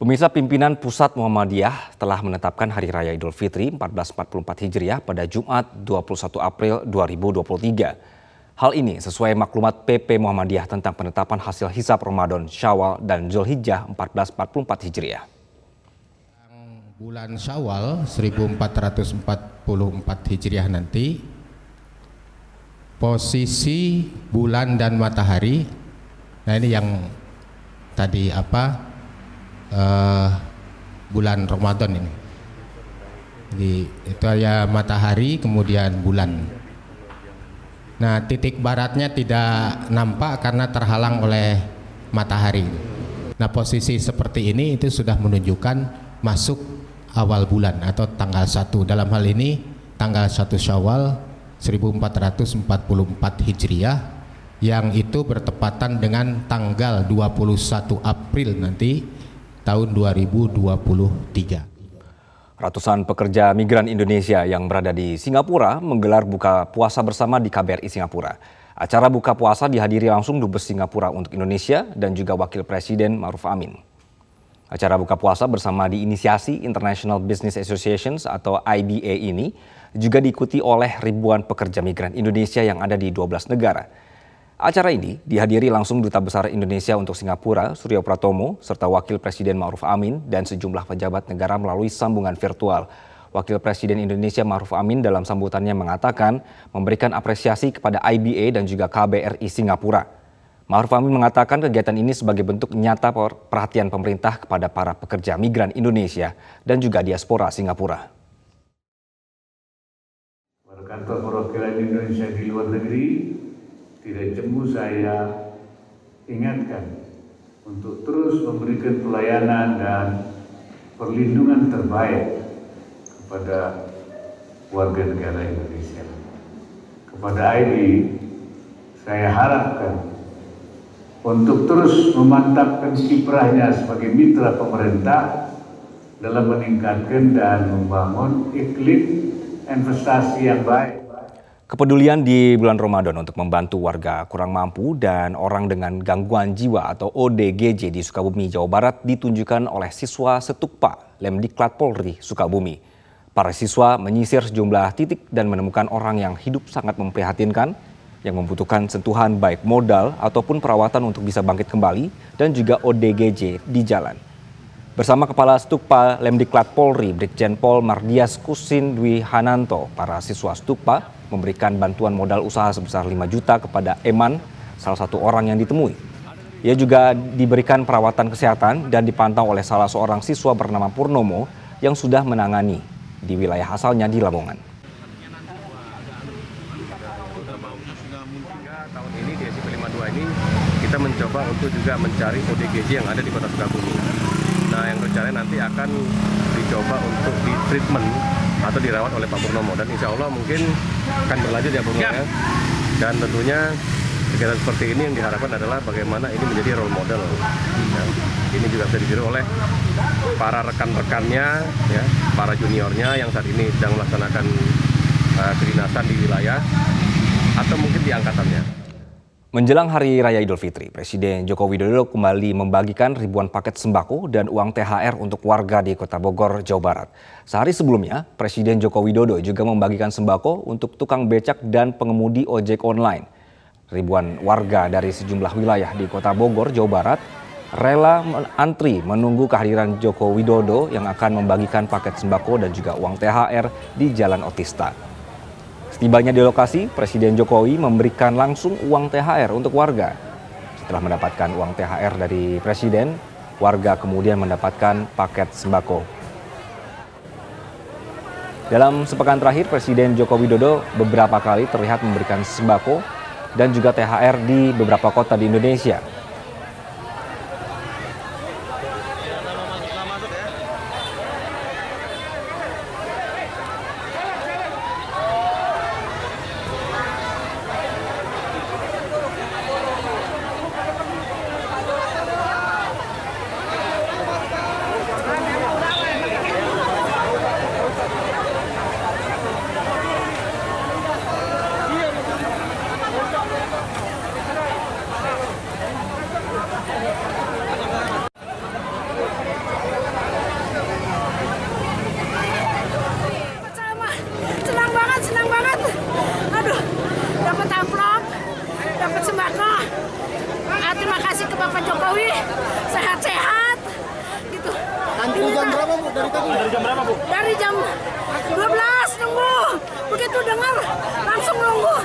Pemirsa pimpinan Pusat Muhammadiyah telah menetapkan Hari Raya Idul Fitri 1444 Hijriah pada Jumat 21 April 2023. Hal ini sesuai maklumat PP Muhammadiyah tentang penetapan hasil hisap Ramadan, Syawal, dan Zulhijjah 1444 Hijriah. Bulan Syawal 1444 Hijriah nanti posisi bulan dan matahari nah ini yang tadi apa uh, bulan Ramadan ini. Jadi itu ya matahari kemudian bulan. Nah titik baratnya tidak nampak karena terhalang oleh matahari. Nah posisi seperti ini itu sudah menunjukkan masuk awal bulan atau tanggal 1 dalam hal ini tanggal 1 Syawal 1444 Hijriah yang itu bertepatan dengan tanggal 21 April nanti tahun 2023. Ratusan pekerja migran Indonesia yang berada di Singapura menggelar buka puasa bersama di KBRI Singapura. Acara buka puasa dihadiri langsung Dubes Singapura untuk Indonesia dan juga Wakil Presiden Maruf Amin. Acara buka puasa bersama diinisiasi International Business Associations atau IBA ini juga diikuti oleh ribuan pekerja migran Indonesia yang ada di 12 negara. Acara ini dihadiri langsung Duta Besar Indonesia untuk Singapura, Suryo Pratomo, serta Wakil Presiden Ma'ruf Amin dan sejumlah pejabat negara melalui sambungan virtual. Wakil Presiden Indonesia Ma'ruf Amin dalam sambutannya mengatakan memberikan apresiasi kepada IBA dan juga KBRI Singapura. Ma'ruf Amin mengatakan kegiatan ini sebagai bentuk nyata perhatian pemerintah kepada para pekerja migran Indonesia dan juga diaspora Singapura. Kantor perwakilan Indonesia di luar negeri jemu saya ingatkan untuk terus memberikan pelayanan dan perlindungan terbaik kepada warga negara Indonesia. Kepada ID, saya harapkan untuk terus memantapkan kiprahnya sebagai mitra pemerintah dalam meningkatkan dan membangun iklim investasi yang baik Kepedulian di bulan Ramadan untuk membantu warga kurang mampu dan orang dengan gangguan jiwa atau ODGJ di Sukabumi, Jawa Barat ditunjukkan oleh siswa Setukpa Lemdiklat Polri Sukabumi. Para siswa menyisir sejumlah titik dan menemukan orang yang hidup sangat memprihatinkan yang membutuhkan sentuhan baik modal ataupun perawatan untuk bisa bangkit kembali dan juga ODGJ di jalan. Bersama Kepala Stukpa Lemdiklat Polri, Brigjen Pol Mardias Kusin Dwi Hananto, para siswa Stukpa memberikan bantuan modal usaha sebesar 5 juta kepada Eman, salah satu orang yang ditemui. Ia juga diberikan perawatan kesehatan dan dipantau oleh salah seorang siswa bernama Purnomo yang sudah menangani di wilayah asalnya di Lamongan. Tahun ini di SCP 52 ini kita mencoba untuk juga mencari ODGJ yang ada di Kota Sukabumi. Nah, yang rencananya nanti akan dicoba untuk di treatment atau dirawat oleh Pak Purnomo dan insya Allah mungkin akan berlanjut ya Purnomo ya. Dan tentunya kegiatan seperti ini yang diharapkan adalah bagaimana ini menjadi role model. Ya, ini juga bisa ditiru oleh para rekan-rekannya, ya, para juniornya yang saat ini sedang melaksanakan uh, kedinasan di wilayah atau mungkin di angkatannya. Menjelang Hari Raya Idul Fitri, Presiden Joko Widodo kembali membagikan ribuan paket sembako dan uang THR untuk warga di Kota Bogor, Jawa Barat. Sehari sebelumnya, Presiden Joko Widodo juga membagikan sembako untuk tukang becak dan pengemudi ojek online. Ribuan warga dari sejumlah wilayah di Kota Bogor, Jawa Barat rela antri menunggu kehadiran Joko Widodo yang akan membagikan paket sembako dan juga uang THR di Jalan Otista. Setibanya di lokasi, Presiden Jokowi memberikan langsung uang THR untuk warga. Setelah mendapatkan uang THR dari Presiden, warga kemudian mendapatkan paket sembako. Dalam sepekan terakhir, Presiden Joko Widodo beberapa kali terlihat memberikan sembako dan juga THR di beberapa kota di Indonesia. Dari jam berapa, Bu? Dari jam 12 nunggu. Begitu dengar langsung nunggu.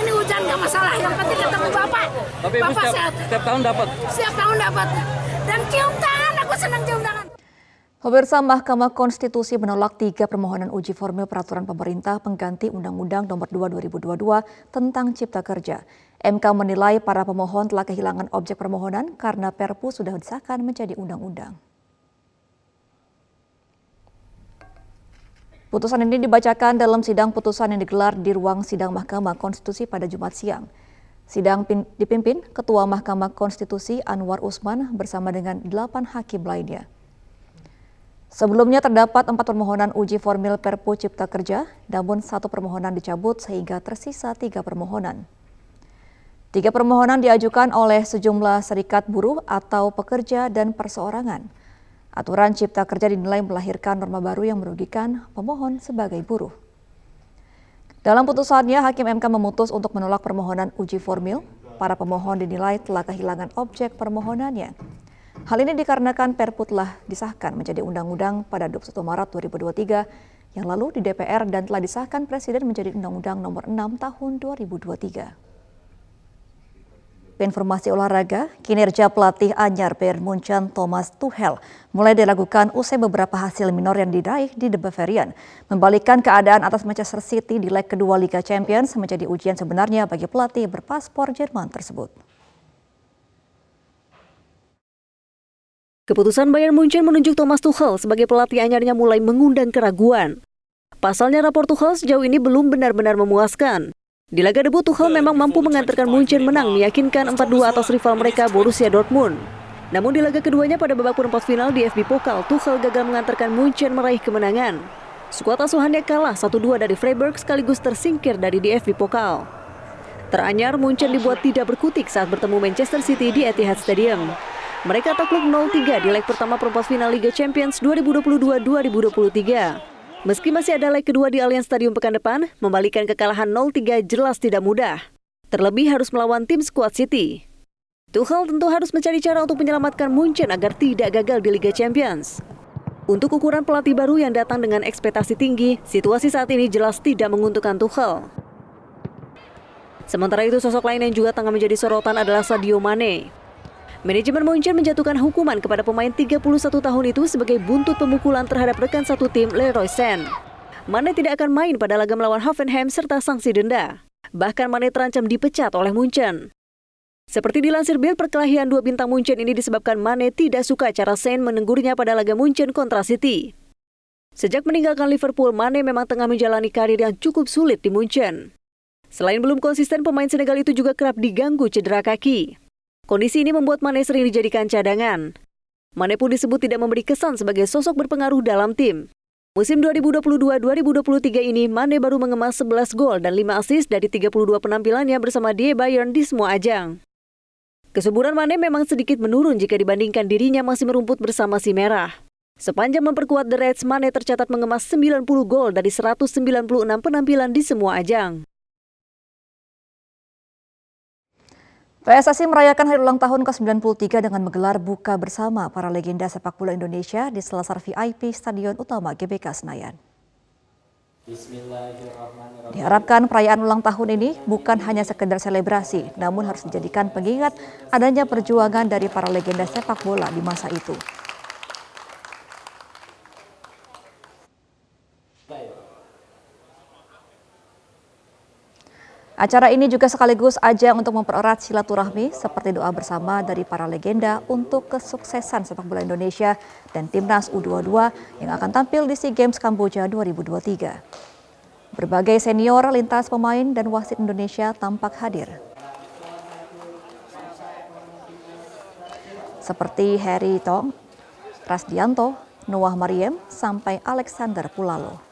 Ini hujan nggak masalah, yang penting ketemu Bapak. Tapi Bapak setiap, sehat. setiap tahun dapat. Setiap tahun dapat. Dan cium tangan, aku senang cium tangan. Pemirsa Mahkamah Konstitusi menolak tiga permohonan uji formil peraturan pemerintah pengganti Undang-Undang Nomor 2 2022 tentang Cipta Kerja. MK menilai para pemohon telah kehilangan objek permohonan karena Perpu sudah disahkan menjadi undang-undang. Putusan ini dibacakan dalam sidang putusan yang digelar di ruang sidang Mahkamah Konstitusi pada Jumat siang. Sidang pin- dipimpin Ketua Mahkamah Konstitusi Anwar Usman bersama dengan delapan hakim lainnya. Sebelumnya terdapat empat permohonan uji formil Perpu Cipta Kerja, namun satu permohonan dicabut sehingga tersisa tiga permohonan. Tiga permohonan diajukan oleh sejumlah serikat buruh atau pekerja dan perseorangan. Aturan Cipta Kerja dinilai melahirkan norma baru yang merugikan pemohon sebagai buruh. Dalam putusannya, Hakim MK memutus untuk menolak permohonan uji formil. Para pemohon dinilai telah kehilangan objek permohonannya. Hal ini dikarenakan Perpu telah disahkan menjadi undang-undang pada 21 Maret 2023 yang lalu di DPR dan telah disahkan Presiden menjadi Undang-Undang Nomor 6 Tahun 2023. Informasi olahraga, kinerja pelatih anyar Bayern Munchen Thomas Tuchel mulai diragukan usai beberapa hasil minor yang diraih di The Bavarian. Membalikkan keadaan atas Manchester City di leg kedua Liga Champions menjadi ujian sebenarnya bagi pelatih berpaspor Jerman tersebut. Keputusan Bayern Munchen menunjuk Thomas Tuchel sebagai pelatih anyarnya mulai mengundang keraguan. Pasalnya rapor Tuchel sejauh ini belum benar-benar memuaskan. Di laga debut Tuchel memang mampu mengantarkan Munchen menang meyakinkan 4-2 atas rival mereka Borussia Dortmund. Namun di laga keduanya pada babak perempat final di FB Pokal, Tuchel gagal mengantarkan Munchen meraih kemenangan. Skuad asuhannya kalah 1-2 dari Freiburg sekaligus tersingkir dari DFB Pokal. Teranyar, Munchen dibuat tidak berkutik saat bertemu Manchester City di Etihad Stadium. Mereka takluk 0-3 di leg pertama perempat final Liga Champions 2022-2023. Meski masih ada leg kedua di Allianz Stadium pekan depan, membalikan kekalahan 0-3 jelas tidak mudah. Terlebih harus melawan tim skuad City. Tuchel tentu harus mencari cara untuk menyelamatkan Munchen agar tidak gagal di Liga Champions. Untuk ukuran pelatih baru yang datang dengan ekspektasi tinggi, situasi saat ini jelas tidak menguntungkan Tuchel. Sementara itu sosok lain yang juga tengah menjadi sorotan adalah Sadio Mane. Manajemen Munchen menjatuhkan hukuman kepada pemain 31 tahun itu sebagai buntut pemukulan terhadap rekan satu tim Leroy Sen. Mane tidak akan main pada laga melawan Hoffenheim serta sanksi denda. Bahkan Mane terancam dipecat oleh Munchen. Seperti dilansir Bild, perkelahian dua bintang Munchen ini disebabkan Mane tidak suka cara Sen menenggurnya pada laga Munchen kontra City. Sejak meninggalkan Liverpool, Mane memang tengah menjalani karir yang cukup sulit di Munchen. Selain belum konsisten, pemain Senegal itu juga kerap diganggu cedera kaki. Kondisi ini membuat Mane sering dijadikan cadangan. Mane pun disebut tidak memberi kesan sebagai sosok berpengaruh dalam tim. Musim 2022-2023 ini, Mane baru mengemas 11 gol dan 5 assist dari 32 penampilannya bersama Die Bayern di semua ajang. Kesuburan Mane memang sedikit menurun jika dibandingkan dirinya masih merumput bersama si Merah. Sepanjang memperkuat The Reds, Mane tercatat mengemas 90 gol dari 196 penampilan di semua ajang. PSSI merayakan hari ulang tahun ke-93 dengan menggelar buka bersama para legenda sepak bola Indonesia di Selasar VIP Stadion Utama GBK Senayan. Diharapkan perayaan ulang tahun ini bukan hanya sekedar selebrasi, namun harus dijadikan pengingat adanya perjuangan dari para legenda sepak bola di masa itu. Acara ini juga sekaligus ajang untuk mempererat silaturahmi seperti doa bersama dari para legenda untuk kesuksesan sepak bola Indonesia dan timnas U22 yang akan tampil di SEA Games Kamboja 2023. Berbagai senior lintas pemain dan wasit Indonesia tampak hadir. Seperti Harry Tong, Rasdianto, Noah Mariem, sampai Alexander Pulalo.